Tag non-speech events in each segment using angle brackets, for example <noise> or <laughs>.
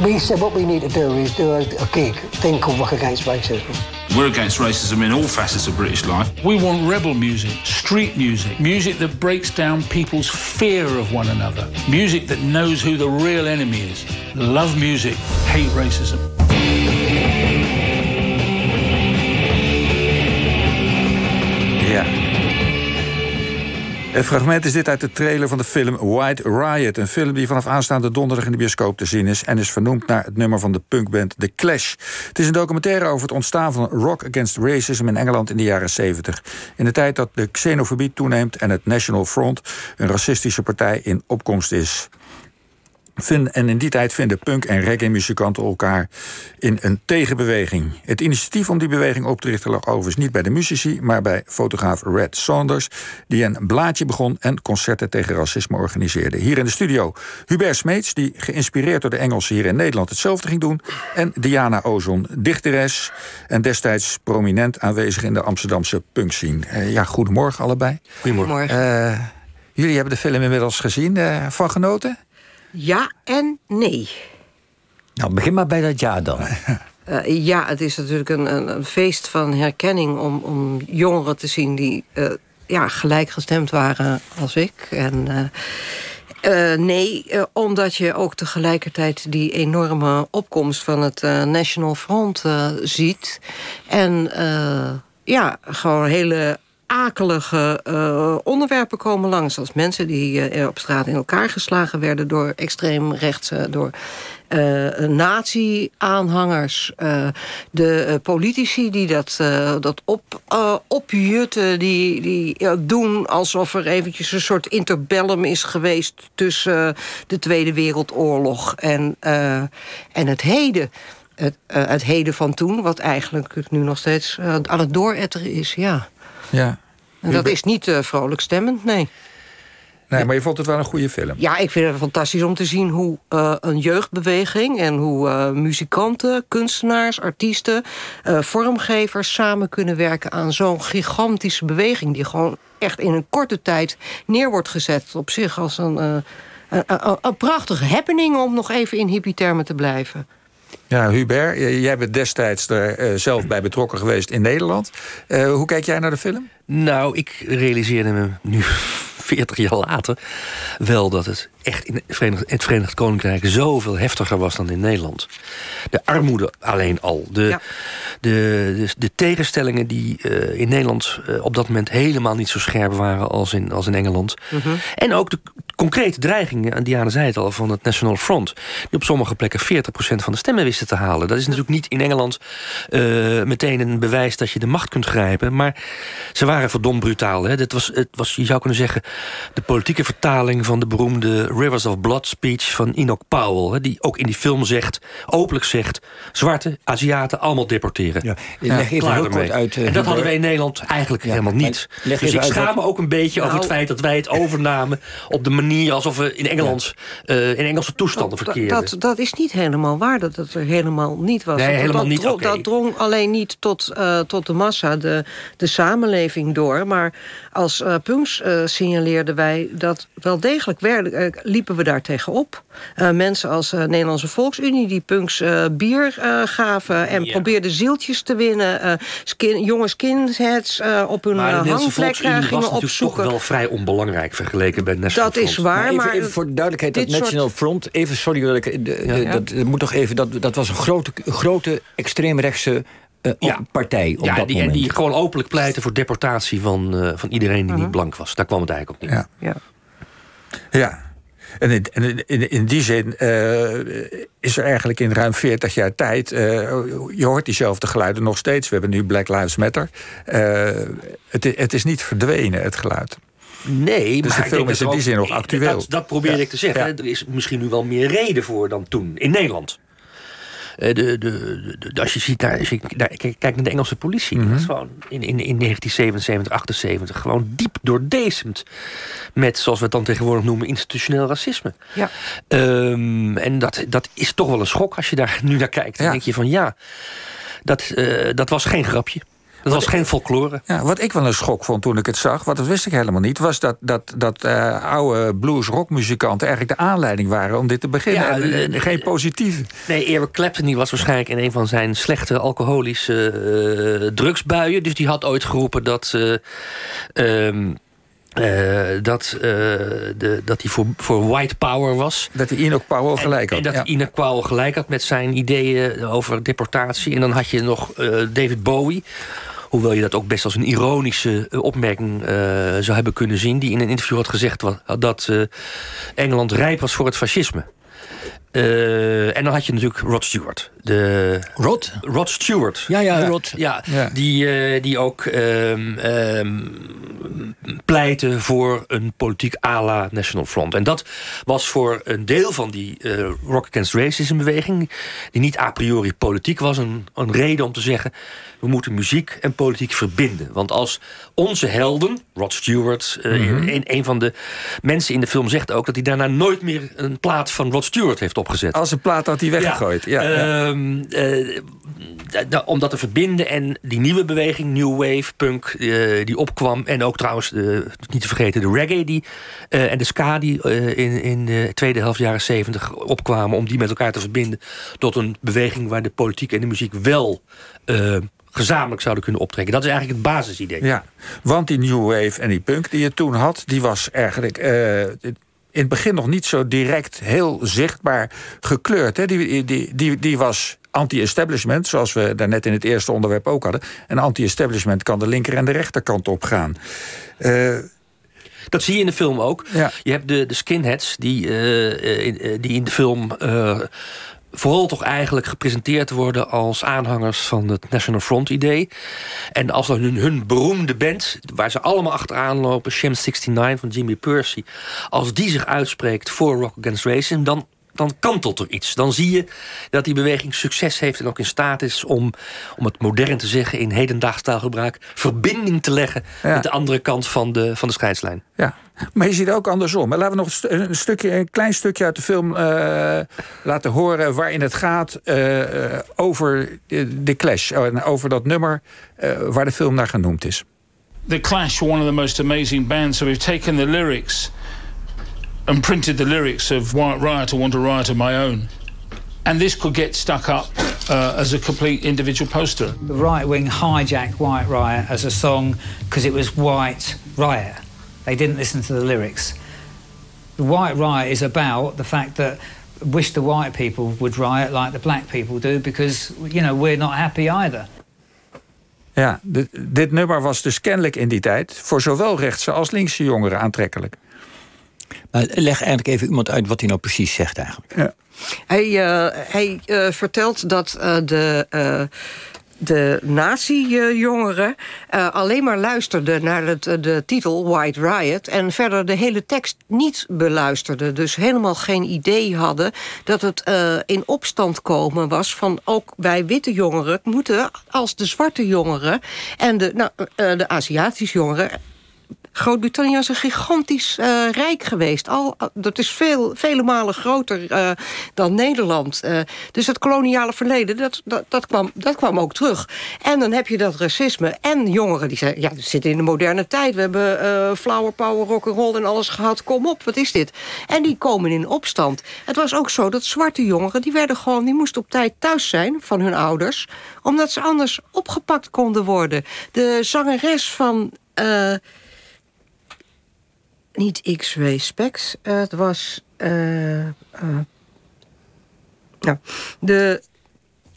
We said what we need to do is do a, a gig, thing called Rock Against Racism. We're against racism in all facets of British life. We want rebel music, street music, music that breaks down people's fear of one another, music that knows who the real enemy is. Love music, hate racism. Het fragment is dit uit de trailer van de film White Riot. Een film die vanaf aanstaande donderdag in de bioscoop te zien is... en is vernoemd naar het nummer van de punkband The Clash. Het is een documentaire over het ontstaan van Rock Against Racism... in Engeland in de jaren 70. In de tijd dat de xenofobie toeneemt en het National Front... een racistische partij in opkomst is. En in die tijd vinden punk- en reggae-muzikanten elkaar in een tegenbeweging. Het initiatief om die beweging op te richten lag overigens niet bij de muzici, maar bij fotograaf Red Saunders, die een blaadje begon en concerten tegen racisme organiseerde. Hier in de studio Hubert Smeets, die geïnspireerd door de Engelsen hier in Nederland hetzelfde ging doen. En Diana Ozon, dichteres en destijds prominent aanwezig in de Amsterdamse punkscene. Uh, ja, goedemorgen allebei. Goedemorgen. Uh, jullie hebben de film inmiddels gezien, uh, van genoten? Ja en nee. Nou, begin maar bij dat ja dan. Uh, <laughs> ja, het is natuurlijk een, een, een, feest van herkenning om, om jongeren te zien die uh, ja, gelijkgestemd waren als ik. En uh, nee, omdat je ook tegelijkertijd die enorme opkomst van het National Front ziet. En ja, gewoon hele akelige uh, onderwerpen komen langs. Als mensen die uh, op straat in elkaar geslagen werden door extreemrechtse, door uh, nazi-aanhangers. de politici die dat, dat op, opjutten, die, die doen alsof er eventjes een soort interbellum is geweest tussen de Tweede Wereldoorlog en, en het heden. Het, het heden van toen, wat eigenlijk nu nog steeds aan het dooretteren is, ja. Ja. En dat is niet uh, vrolijk stemmend, nee. Nee, maar je vond het wel een goede film. Ja, ik vind het fantastisch om te zien hoe uh, een jeugdbeweging... en hoe uh, muzikanten, kunstenaars, artiesten, vormgevers... samen kunnen werken aan zo'n gigantische beweging... die gewoon echt in een korte tijd neer wordt gezet op zich... als een, een, een, een prachtige happening om nog even in hippie-termen te blijven. Ja, Hubert, jij bent destijds er uh, zelf bij betrokken geweest in Nederland. Uh, hoe kijk jij naar de film? Nou, ik realiseerde me nu 40 jaar later wel dat het echt in het Verenigd, het Verenigd Koninkrijk zoveel heftiger was dan in Nederland. De armoede alleen al. De, ja. de, de, de, tegenstellingen die uh, in Nederland uh, op dat moment helemaal niet zo scherp waren als in, als in Engeland. Mm -hmm. En ook de concrete dreigingen, Diana zei het al, van het National Front. Die op sommige plekken 40% van de stemmen wisten te halen. Dat is natuurlijk niet in Engeland uh, meteen een bewijs dat je de macht kunt grijpen. Maar ze waren verdomd brutaal. Hè. Dat was, het was, je zou kunnen zeggen, de politieke vertaling van de beroemde Rivers of Blood speech van Enoch Powell. Hè, die ook in die film zegt, openlijk zegt... zwarte, Aziaten, allemaal deporteren. Ja, leg even heel kort uit, uh, en dat hadden wij in Nederland eigenlijk ja, helemaal niet. Dus ik schaam me ook een beetje nou, over het feit dat wij het overnamen... op de manier alsof we in, Engeland, ja. uh, in Engelse toestanden verkeerden. Dat, dat is niet helemaal waar, dat het er helemaal niet was. Nee, dat, helemaal dat, niet, drong, okay. dat drong alleen niet tot, uh, tot de massa, de, de samenleving door. Maar als uh, punks signaleerden wij dat wel degelijk werden, liepen we daar tegenop. Uh, mensen als uh, Nederlandse Volksunie die punks uh, bier gaven... en ja. probeerden zieltjes te winnen. Skin, jonge skinheads op hun hangplek gingen opzoeken. toch wel vrij onbelangrijk vergeleken bij National Dat is waar, maar... maar even, even voor de duidelijkheid, dat National soort... Front... Even, sorry, de, ja, ja. Dat, dat, moet toch even... Dat, dat was een grote, grote extreemrechtse uh, ja. partij op ja, dat die, moment. Die gewoon openlijk pleiten voor deportatie van, uh, van iedereen die uh -huh. niet blank was. Daar kwam het eigenlijk op neer. Ja. ja. ja. En in, in, in, die zin uh, is er eigenlijk in ruim 40 jaar tijd... Uh, je hoort diezelfde geluiden nog steeds. We hebben nu Black Lives Matter. Uh, het, het is niet verdwenen, het geluid. Nee, dus maar de film is in die zin nog actueel. Dat, dat probeer ja. ik te zeggen. Ja. Er is misschien nu wel meer reden voor dan toen. In Nederland. De, de, de, als je ziet naar, als je naar, kijkt naar de Engelse politie, mm -hmm. dat is gewoon in, in, in 1977, 78 gewoon diep doordezemd met, zoals we het dan tegenwoordig noemen, institutioneel racisme. Ja. Um, en dat, dat is toch wel een schok als je daar <laughs> nu naar kijkt. Dan ja. denk je van ja, dat, uh, dat was geen grapje. Dat was geen folklore. Ja, wat ik wel een schok vond toen ik het zag, want dat wist ik helemaal niet, was dat, dat, dat uh, oude blues-rockmuzikanten eigenlijk de aanleiding waren om dit te beginnen. Ja, en, geen positieve. Nee, Eric Clapton die was waarschijnlijk in een van zijn slechte alcoholische uh, drugsbuien. Dus die had ooit geroepen dat. Uh, uh, dat, uh, de, dat hij voor, voor white power was. Dat hij Enoch Powell gelijk had. En, dat ja. Enoch Powell gelijk had met zijn ideeën over deportatie. En dan had je nog uh, David Bowie. Hoewel je dat ook best als een ironische opmerking zou hebben kunnen zien. Die in een interview had gezegd dat Engeland rijp was voor het fascisme. Uh, en dan had je natuurlijk Rod Stewart. De, Rod? Rod Stewart. Ja, ja, Rod. Ja, ja. Die, uh, die ook um, um, pleitte voor een politiek à la National Front. En dat was voor een deel van die uh, Rock Against Racism beweging... die niet a priori politiek was, een, een reden om te zeggen... we moeten muziek en politiek verbinden. Want als onze helden, Rod Stewart... Mm -hmm. een, een van de mensen in de film zegt ook... dat hij daarna nooit meer een plaat van Rod Stewart heeft opgezet. Als een plaat had hij weggegooid. Ja. ja, uh, uh, om dat te verbinden en die nieuwe beweging, New Wave, punk, uh, die opkwam. En ook trouwens, niet te vergeten, de reggae die, en de ska die in, in de tweede helft jaren zeventig opkwamen. Om die met elkaar te verbinden tot een beweging waar de politiek en de muziek wel gezamenlijk zouden kunnen optrekken. Dat is eigenlijk het basisidee. Ja, want die New Wave en die punk die je toen had, die was eigenlijk in het begin nog niet zo direct heel zichtbaar gekleurd. Hè. Die, die, die, die was anti-establishment, zoals we daarnet in het eerste onderwerp ook hadden. En anti-establishment kan de linker en de rechterkant op gaan. Uh, dat zie je in de film ook. Ja. Je hebt de, de skinheads die, uh, in, die in de film vooral toch eigenlijk gepresenteerd worden als aanhangers van het National Front idee. En als dan hun, hun beroemde band, waar ze allemaal achteraan lopen, Sham 69 van Jimmy Percy, als die zich uitspreekt voor Rock Against Racism, dan dan kantelt er iets. Dan zie je dat die beweging succes heeft en ook in staat is om, om het modern te zeggen in hedendaags taalgebruik, verbinding te leggen met de andere kant van de, van de scheidslijn. Ja, maar je ziet ook andersom. Maar laten we nog een, stukje, een klein stukje uit de film uh, laten horen waarin het gaat uh, over de Clash, oh, over dat nummer waar de film naar genoemd is. The Clash one of the most amazing bands. So we've taken the lyrics and printed the lyrics of White Riot, I Want a Riot of My Own. And this could get stuck up uh, as a complete individual poster. The right wing hijacked White Riot as a song because it was White Riot. They didn't listen to the lyrics. The White Riot is about the fact that wish the white people would riot like the black people do because, you know, we're not happy either. Ja, dit, dit nummer was dus kennelijk in die tijd voor zowel rechtse als linkse jongeren aantrekkelijk. Maar leg eigenlijk even iemand uit wat hij nou precies zegt eigenlijk. Ja. Hij, uh, hij uh, vertelt dat de de nazi-jongeren alleen maar luisterden naar het, de titel White Riot... en verder de hele tekst niet beluisterden. Dus helemaal geen idee hadden dat het in opstand komen was... van ook wij witte jongeren moeten als de zwarte jongeren... en de, nou, de Aziatische jongeren Groot-Brittannië is een gigantisch uh, rijk geweest. Al, dat is veel, vele malen groter uh, dan Nederland. Uh, dus het koloniale verleden, dat, dat, dat, kwam, dat kwam ook terug. En dan heb je dat racisme. En jongeren die zeggen, ja, we zitten in de moderne tijd. We hebben flower power, rock'n'roll en alles gehad. Kom op, wat is dit? En die komen in opstand. Het was ook zo dat zwarte jongeren, die werden gewoon... die moesten op tijd thuis zijn van hun ouders... omdat ze anders opgepakt konden worden. De zangeres van niet X-ray specs. Het was. Uh, uh, nou, de.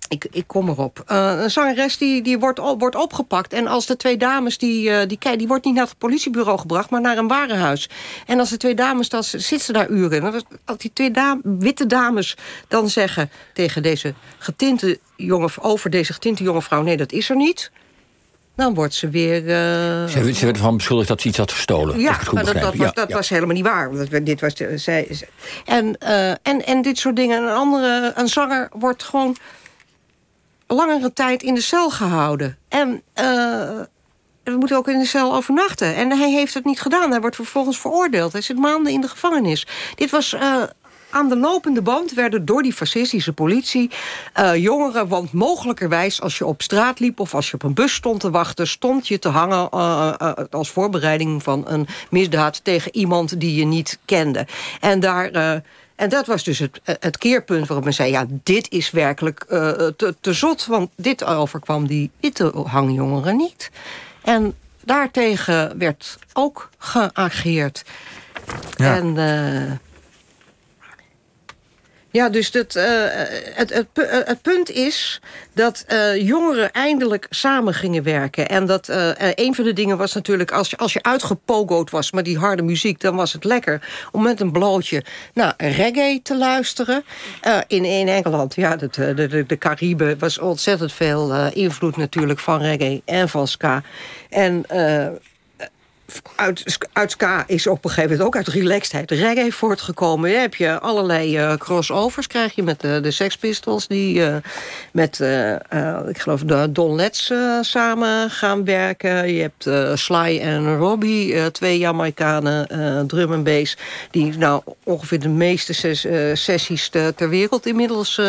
Ik, ik kom erop. een zangeres die, die wordt, wordt opgepakt. En als de twee dames, die, die, die wordt niet naar het politiebureau gebracht... maar naar een warenhuis. En als de twee dames, dan zitten ze daar uren. Als die twee witte dames dan zeggen tegen deze getinte jonge... over deze getinte jonge vrouw... nee, dat is er niet dan wordt ze weer... Uh... Ze, werd, ze werd van beschuldigd dat ze iets had gestolen. Ja, maar dat, dat, was, dat was helemaal niet waar. Dat, dit was, zij, en, uh, en, en dit soort dingen. Een, andere, een zanger wordt gewoon langere tijd in de cel gehouden. En uh, we moeten ook in de cel overnachten. En hij heeft het niet gedaan. Hij wordt vervolgens veroordeeld. Hij zit maanden in de gevangenis. Dit was aan de lopende band werden door die fascistische politie uh, jongeren, want mogelijkerwijs als je op straat liep of als je op een bus stond te wachten, stond je te hangen uh, uh, als voorbereiding van een misdaad tegen iemand die je niet kende. En daar. En dat was dus het, het keerpunt waarop men zei... ja, dit is werkelijk te, te zot, want dit overkwam die witte hangjongeren niet. En daartegen werd ook geageerd. Ja. En uh, ja, dus uh, het, het, het, punt is dat uh, jongeren eindelijk samen gingen werken. En dat een van de dingen was natuurlijk... als je, als je uitgepogoed was met die harde muziek... dan was het lekker om met een blootje naar reggae te luisteren. in, in Engeland, ja, de, de, de Cariben... was ontzettend veel invloed natuurlijk van reggae en van ska. En uit, uit ska is op een gegeven moment ook uit relaxedheid reggae voortgekomen. Je heb je allerlei uh, crossovers krijg je met de, de Sex Pistols... die uh, met, ik geloof, de Don Letts samen gaan werken. Je hebt Sly en Robbie, twee Jamaicanen, drum en bass... die nou ongeveer de meeste ses, sessies ter wereld inmiddels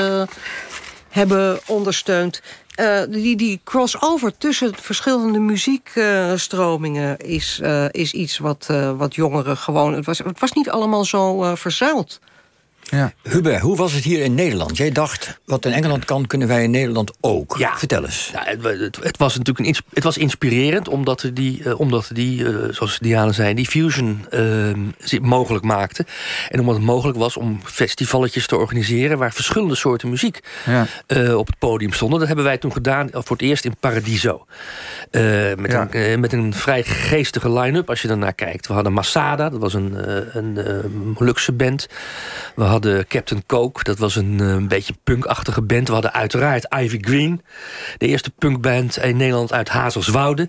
hebben ondersteund. Uh, die, die crossover tussen verschillende muziekstromingen is, uh, is iets wat, wat jongeren gewoon. Het was, het was niet allemaal zo verzuild. Ja. Hubert, hoe was het hier in Nederland? Jij dacht, wat in Engeland kan, kunnen wij in Nederland ook. Ja. Vertel eens. Ja, het, het, was natuurlijk een, het was inspirerend, omdat die, uh, omdat die uh, zoals Diana zei, die fusion uh, mogelijk maakte. En omdat het mogelijk was om festivalletjes te organiseren... waar verschillende soorten muziek ja. op het podium stonden. Dat hebben wij toen gedaan voor het eerst in Paradiso. met, ja. een, met een vrij geestige line-up, als je daarnaar kijkt. We hadden Masada, dat was een, een, Molukse band. We hadden hadden Captain Coke, dat was een, eh, een beetje punkachtige band. We hadden uiteraard Ivy Green, de eerste punkband in Nederland uit Hazerswoude.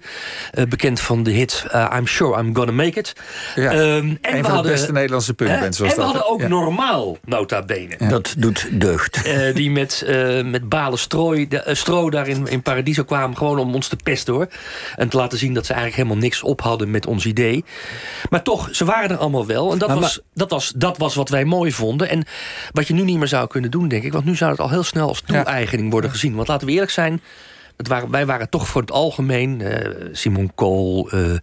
Uh, bekend van de hit uh, I'm Sure I'm Gonna Make It. Ja, um, en een we van hadden, de beste Nederlandse punkbands was En we dat. hadden ook ja. Normaal, nota bene. Ja. Dat doet deugd. Uh, die met, met balen strooi, de, stro daar in, in Paradiso kwamen, gewoon om ons te pesten hoor. En te laten zien dat ze eigenlijk helemaal niks op hadden met ons idee. Maar toch, ze waren er allemaal wel. En dat, maar, was, dat, was, dat was wat wij mooi vonden. En wat je nu niet meer zou kunnen doen, denk ik. Want nu zou het al heel snel als toe-eigening worden gezien. Want laten we eerlijk zijn... Het waren, wij waren toch voor het algemeen... Uh, Simon Kool, uh,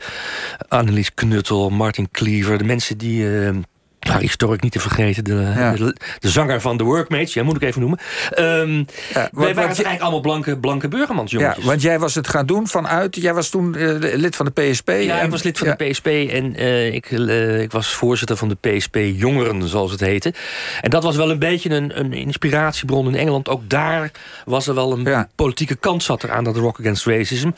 Annelies Knuttel, Martin Cleaver... de mensen die... Uh, nou, historic niet te vergeten, de, ja. de, de, zanger van The Workmates, ja, moet ik even noemen. Um, ja, wij waren wat, eigenlijk allemaal blanke, blanke burgermansjongetjes. Ja, want jij was het gaan doen vanuit, jij was toen uh, lid van de PSP. Ja, en, ik was lid van ja. de PSP en uh, ik, uh, ik was voorzitter van de PSP Jongeren, zoals het heette. En dat was wel een beetje een, een inspiratiebron in Engeland. Ook daar was er wel een politieke kant zat er aan dat Rock Against Racism.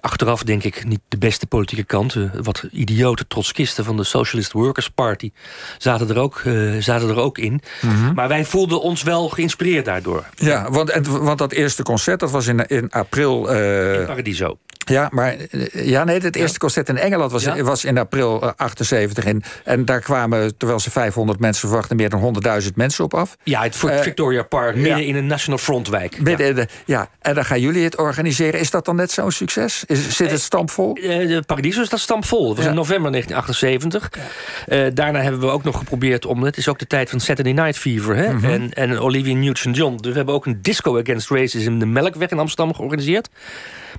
Achteraf denk ik niet de beste politieke kant. wat idiote trotskisten van de Socialist Workers Party zaten er ook, uh, zaten er ook in. Mm -hmm. Maar wij voelden ons wel geïnspireerd daardoor. Ja, want, want dat eerste concert, dat was in, in april... Uh, in Paradiso. Ja, maar ja, nee, het eerste concert in Engeland was, ja? was in april uh, 78. En, en daar kwamen, terwijl ze 500 mensen verwachten... meer dan 100.000 mensen op af. Ja, het uh, Victoria Park, midden in een National Frontwijk. Midden ja. De, ja, en dan gaan jullie het organiseren. Is dat dan net zo'n succes? Is, zit het stampvol? de Paradiso is dat stampvol. Dat was in november 1978. daarna hebben we ook nog geprobeerd om... Het is ook de tijd van Saturday Night Fever, hè? Mm -hmm. en, en Olivia Newton-John. Dus we hebben ook een Disco Against Racism... de Melkweg in Amsterdam georganiseerd.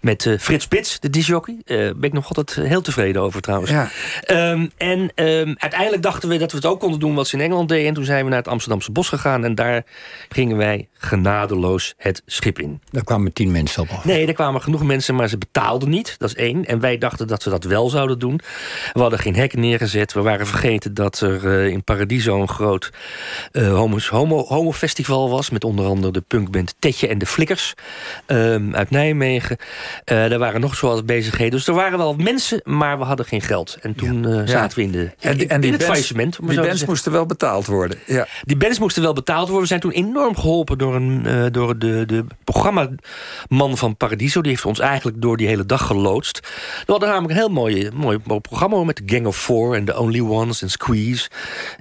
Met uh, Frits Spits, de disjockey. Daar uh, ben ik nog altijd heel tevreden over trouwens. Ja. Um, en um, uiteindelijk dachten we dat we het ook konden doen wat ze in Engeland deden. En toen zijn we naar het Amsterdamse bos gegaan. En daar gingen wij genadeloos het schip in. Daar kwamen tien mensen op af. Nee, er kwamen genoeg mensen, maar ze betaalden niet. Dat is één. En wij dachten dat ze dat wel zouden doen. We hadden geen hekken neergezet. We waren vergeten dat er uh, in Paradiso een groot uh, homo, homo, homo festival was. Met onder andere de punkband Tetje en de Flikkers. Um, uit Nijmegen. Uh, daar waren nog zoals bezigheden. Dus er waren wel mensen, maar we hadden geen geld. En toen ja. uh, zaten we in, de, en, in, en in het faillissement. Die bands moesten wel betaald worden. Ja. Die bands moesten wel betaald worden. We zijn toen enorm geholpen door, een, uh, door de, de programmaman van Paradiso. Die heeft ons eigenlijk door die hele dag geloodst. We hadden namelijk een heel mooi, mooi, mooi programma met de Gang of Four... en de Only Ones en Squeeze.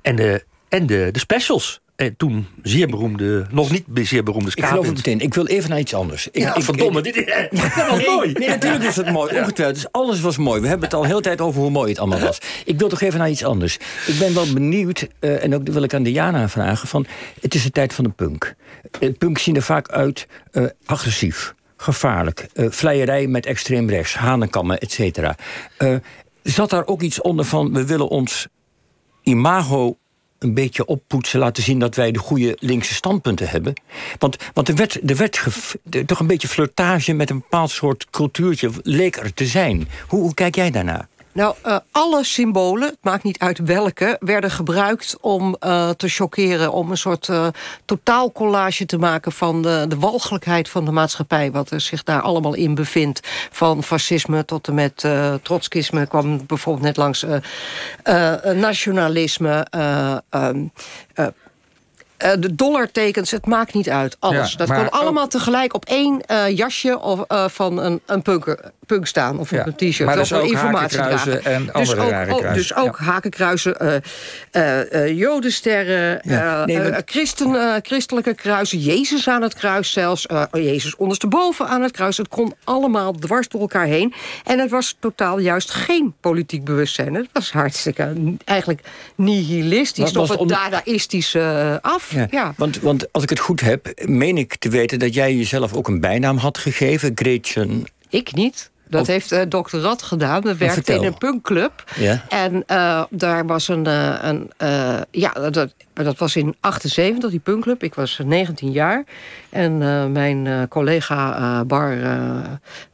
En de, en de, de specials. Eh, toen zeer beroemde, nog niet zeer beroemde Ik geloof het meteen. Ik wil even naar iets anders. Ik, ja, ik, verdomme, dit is, <laughs> dat was mooi. Nee, natuurlijk was het mooi. Ongetwijfeld. Dus alles was mooi. We hebben het al heel tijd over hoe mooi het allemaal was. Ik wil toch even naar iets anders. Ik ben wel benieuwd, uh, en ook wil ik aan Diana vragen... Van, het is de tijd van de punk. Uh, punk zien er vaak uit uh, agressief, gevaarlijk. Vleierij met extreem rechts, hanenkammen, et cetera. zat daar ook iets onder van... we willen ons imago een beetje oppoetsen, laten zien dat wij de goede linkse standpunten hebben. Want, want er werd, er werd toch een beetje flirtage met een bepaald soort cultuurtje, leek er te zijn. Hoe, hoe kijk jij daarnaar? Nou, uh, alle symbolen, het maakt niet uit welke, werden gebruikt om uh, te chockeren. Om een soort uh, totaalcollage te maken van de, de walgelijkheid van de maatschappij. Wat er zich daar allemaal in bevindt. Van fascisme tot en met trotskisme kwam bijvoorbeeld net langs nationalisme. Um, uh, de dollartekens, het maakt niet uit. Alles. Ja, dat kon allemaal ook... tegelijk op één uh, jasje of, uh, van een, een punker, punk staan. Of ja, een t-shirt. Maar dus ook informatie hakenkruizen en dus andere ook, rare ook, Dus ook ja. hakenkruisen, jodensterren, nee, christen, christelijke kruisen. Jezus aan het kruis zelfs. Jezus ondersteboven aan het kruis. Het kon allemaal dwars door elkaar heen. En het was totaal juist geen politiek bewustzijn. Het was hartstikke eigenlijk nihilistisch. Nog het dadaïstische af. Ja, ja. Want, want als ik het goed heb, meen ik te weten dat jij jezelf ook een bijnaam had gegeven, Gretchen. Ik niet. Dat heeft uh, dokter Rad gedaan. We werkte in een punkclub. Ja. En uh, daar was een... Uh, een ja, dat, dat was in 78, die punkclub. Ik was 19 jaar. En mijn collega bar,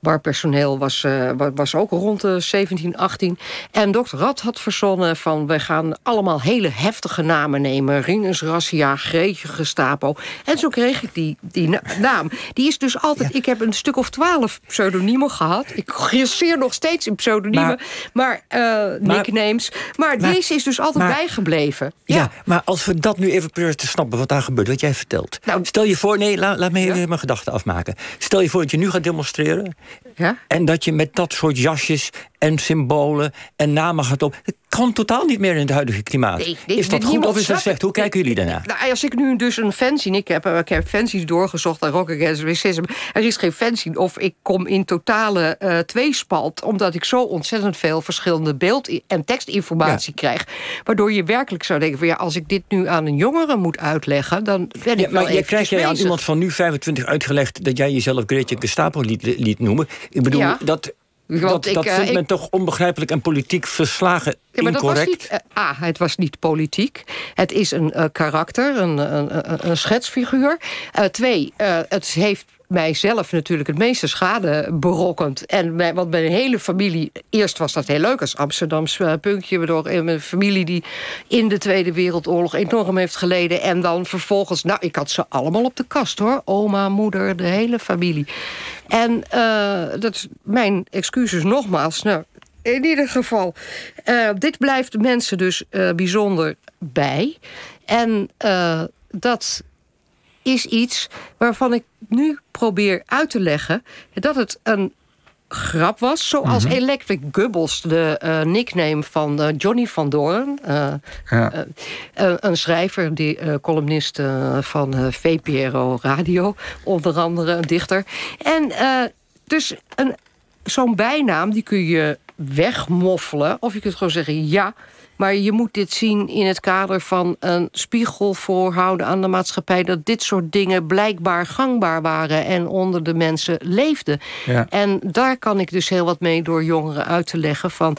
barpersoneel was, was ook rond de 17, 18. En dokter Rad had verzonnen van... we gaan allemaal hele heftige namen nemen. Rinus Rassia, Greetje Gestapo. En zo kreeg ik die, die naam. Die is dus altijd... Ja. Ik heb een stuk of twaalf pseudoniemen gehad ik gresseer nog steeds in pseudoniemen, maar, maar nicknames. Maar, maar, deze is dus altijd maar, bijgebleven. Ja. ja. maar als we dat nu even proberen te snappen, wat daar gebeurt, wat jij vertelt. Nou, Stel je voor, nee, laat, laat me even ja. mijn gedachten afmaken. Stel je voor dat je nu gaat demonstreren. Ja? En dat je met dat soort jasjes en symbolen en namen gaat op. Het kan totaal niet meer in het huidige klimaat. Nee, nee, is dat goed of is dat slecht? Hoe kijken jullie daarna? Nou, als ik nu dus een fanzine... Ik heb, ik heb fanzines doorgezocht aan Rock Against Racism. Er is geen fanzine of ik kom in totale uh, tweespalt... omdat ik zo ontzettend veel verschillende beeld- en tekstinformatie ja. krijg. Waardoor je werkelijk zou denken... Van, ja, als ik dit nu aan een jongere moet uitleggen... dan ben ik ja, maar jij krijgt jij aan iemand van nu 25 uitgelegd... dat jij jezelf Gretje Gestapo liet, liet noemen. Ik bedoel, ja. dat dat, ik, dat vindt men ik, toch onbegrijpelijk en politiek verslagen ja, maar incorrect? Dat was niet, uh, A, het was niet politiek. Het is een uh, karakter, een, een, een, een schetsfiguur. Uh, twee, het heeft mijzelf natuurlijk het meeste schade berokkend. En mijn, want mijn hele familie... Eerst was dat heel leuk als Amsterdams uh, puntje... waardoor mijn familie die in de Tweede Wereldoorlog enorm heeft geleden... en dan vervolgens... Nou, ik had ze allemaal op de kast, hoor. Oma, moeder, de hele familie. En uh, dat is mijn excuses nogmaals. Nou, in ieder geval, dit blijft mensen dus bijzonder bij. En dat is iets waarvan ik nu probeer uit te leggen... dat het een grap was. Zoals mm -hmm. Electric Gubbles, de uh, nickname van uh, Johnny van Doorn. Uh, ja. een schrijver, die columnist van VPRO Radio. Onder andere een dichter. En dus zo'n bijnaam, die kun je wegmoffelen. Of je kunt gewoon zeggen, ja... Maar je moet dit zien in het kader van een spiegel voorhouden aan de maatschappij... dat dit soort dingen blijkbaar gangbaar waren en onder de mensen leefden. Ja. En daar kan ik dus heel wat mee door jongeren uit te leggen van...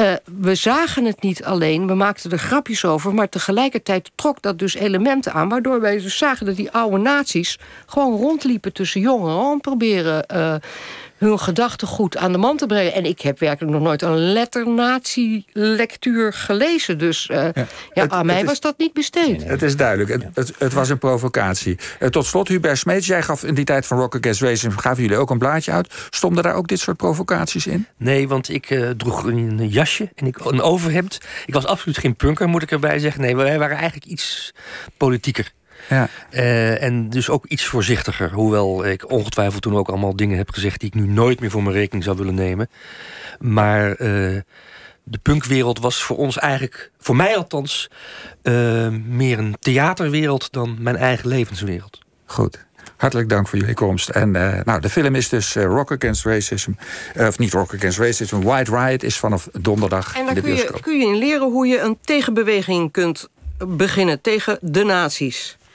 Uh, we zagen het niet alleen, we maakten er grapjes over... maar tegelijkertijd trok dat dus elementen aan... waardoor wij dus zagen dat die oude naties gewoon rondliepen tussen jongeren... om proberen... Uh, hun gedachtegoed aan de man te brengen. En ik heb werkelijk nog nooit een letternatie-lectuur gelezen. Dus uh, ja, ja het, aan mij is, was dat niet besteed. Het is duidelijk. Het, het, het was een provocatie. Uh, tot slot, Hubert Smeets, jij gaf in die tijd van Rock Against Racism... gaven jullie ook een blaadje uit. Stonden daar ook dit soort provocaties in? Nee, want ik uh, droeg een jasje en ik, een overhemd. Ik was absoluut geen punker, moet ik erbij zeggen. Nee, wij waren eigenlijk iets politieker. Ja. Uh, en dus ook iets voorzichtiger. Hoewel ik ongetwijfeld toen ook allemaal dingen heb gezegd... die ik nu nooit meer voor mijn rekening zou willen nemen. Maar uh, de punkwereld was voor ons eigenlijk, voor mij althans, uh, meer een theaterwereld dan mijn eigen levenswereld. Goed. Hartelijk dank voor jullie komst. En uh, nou, de film is dus uh, Rock Against Racism. Uh, of niet Rock Against Racism. White Riot is vanaf donderdag en in de kun je, kun je in leren hoe je een tegenbeweging kunt beginnen tegen de nazi's.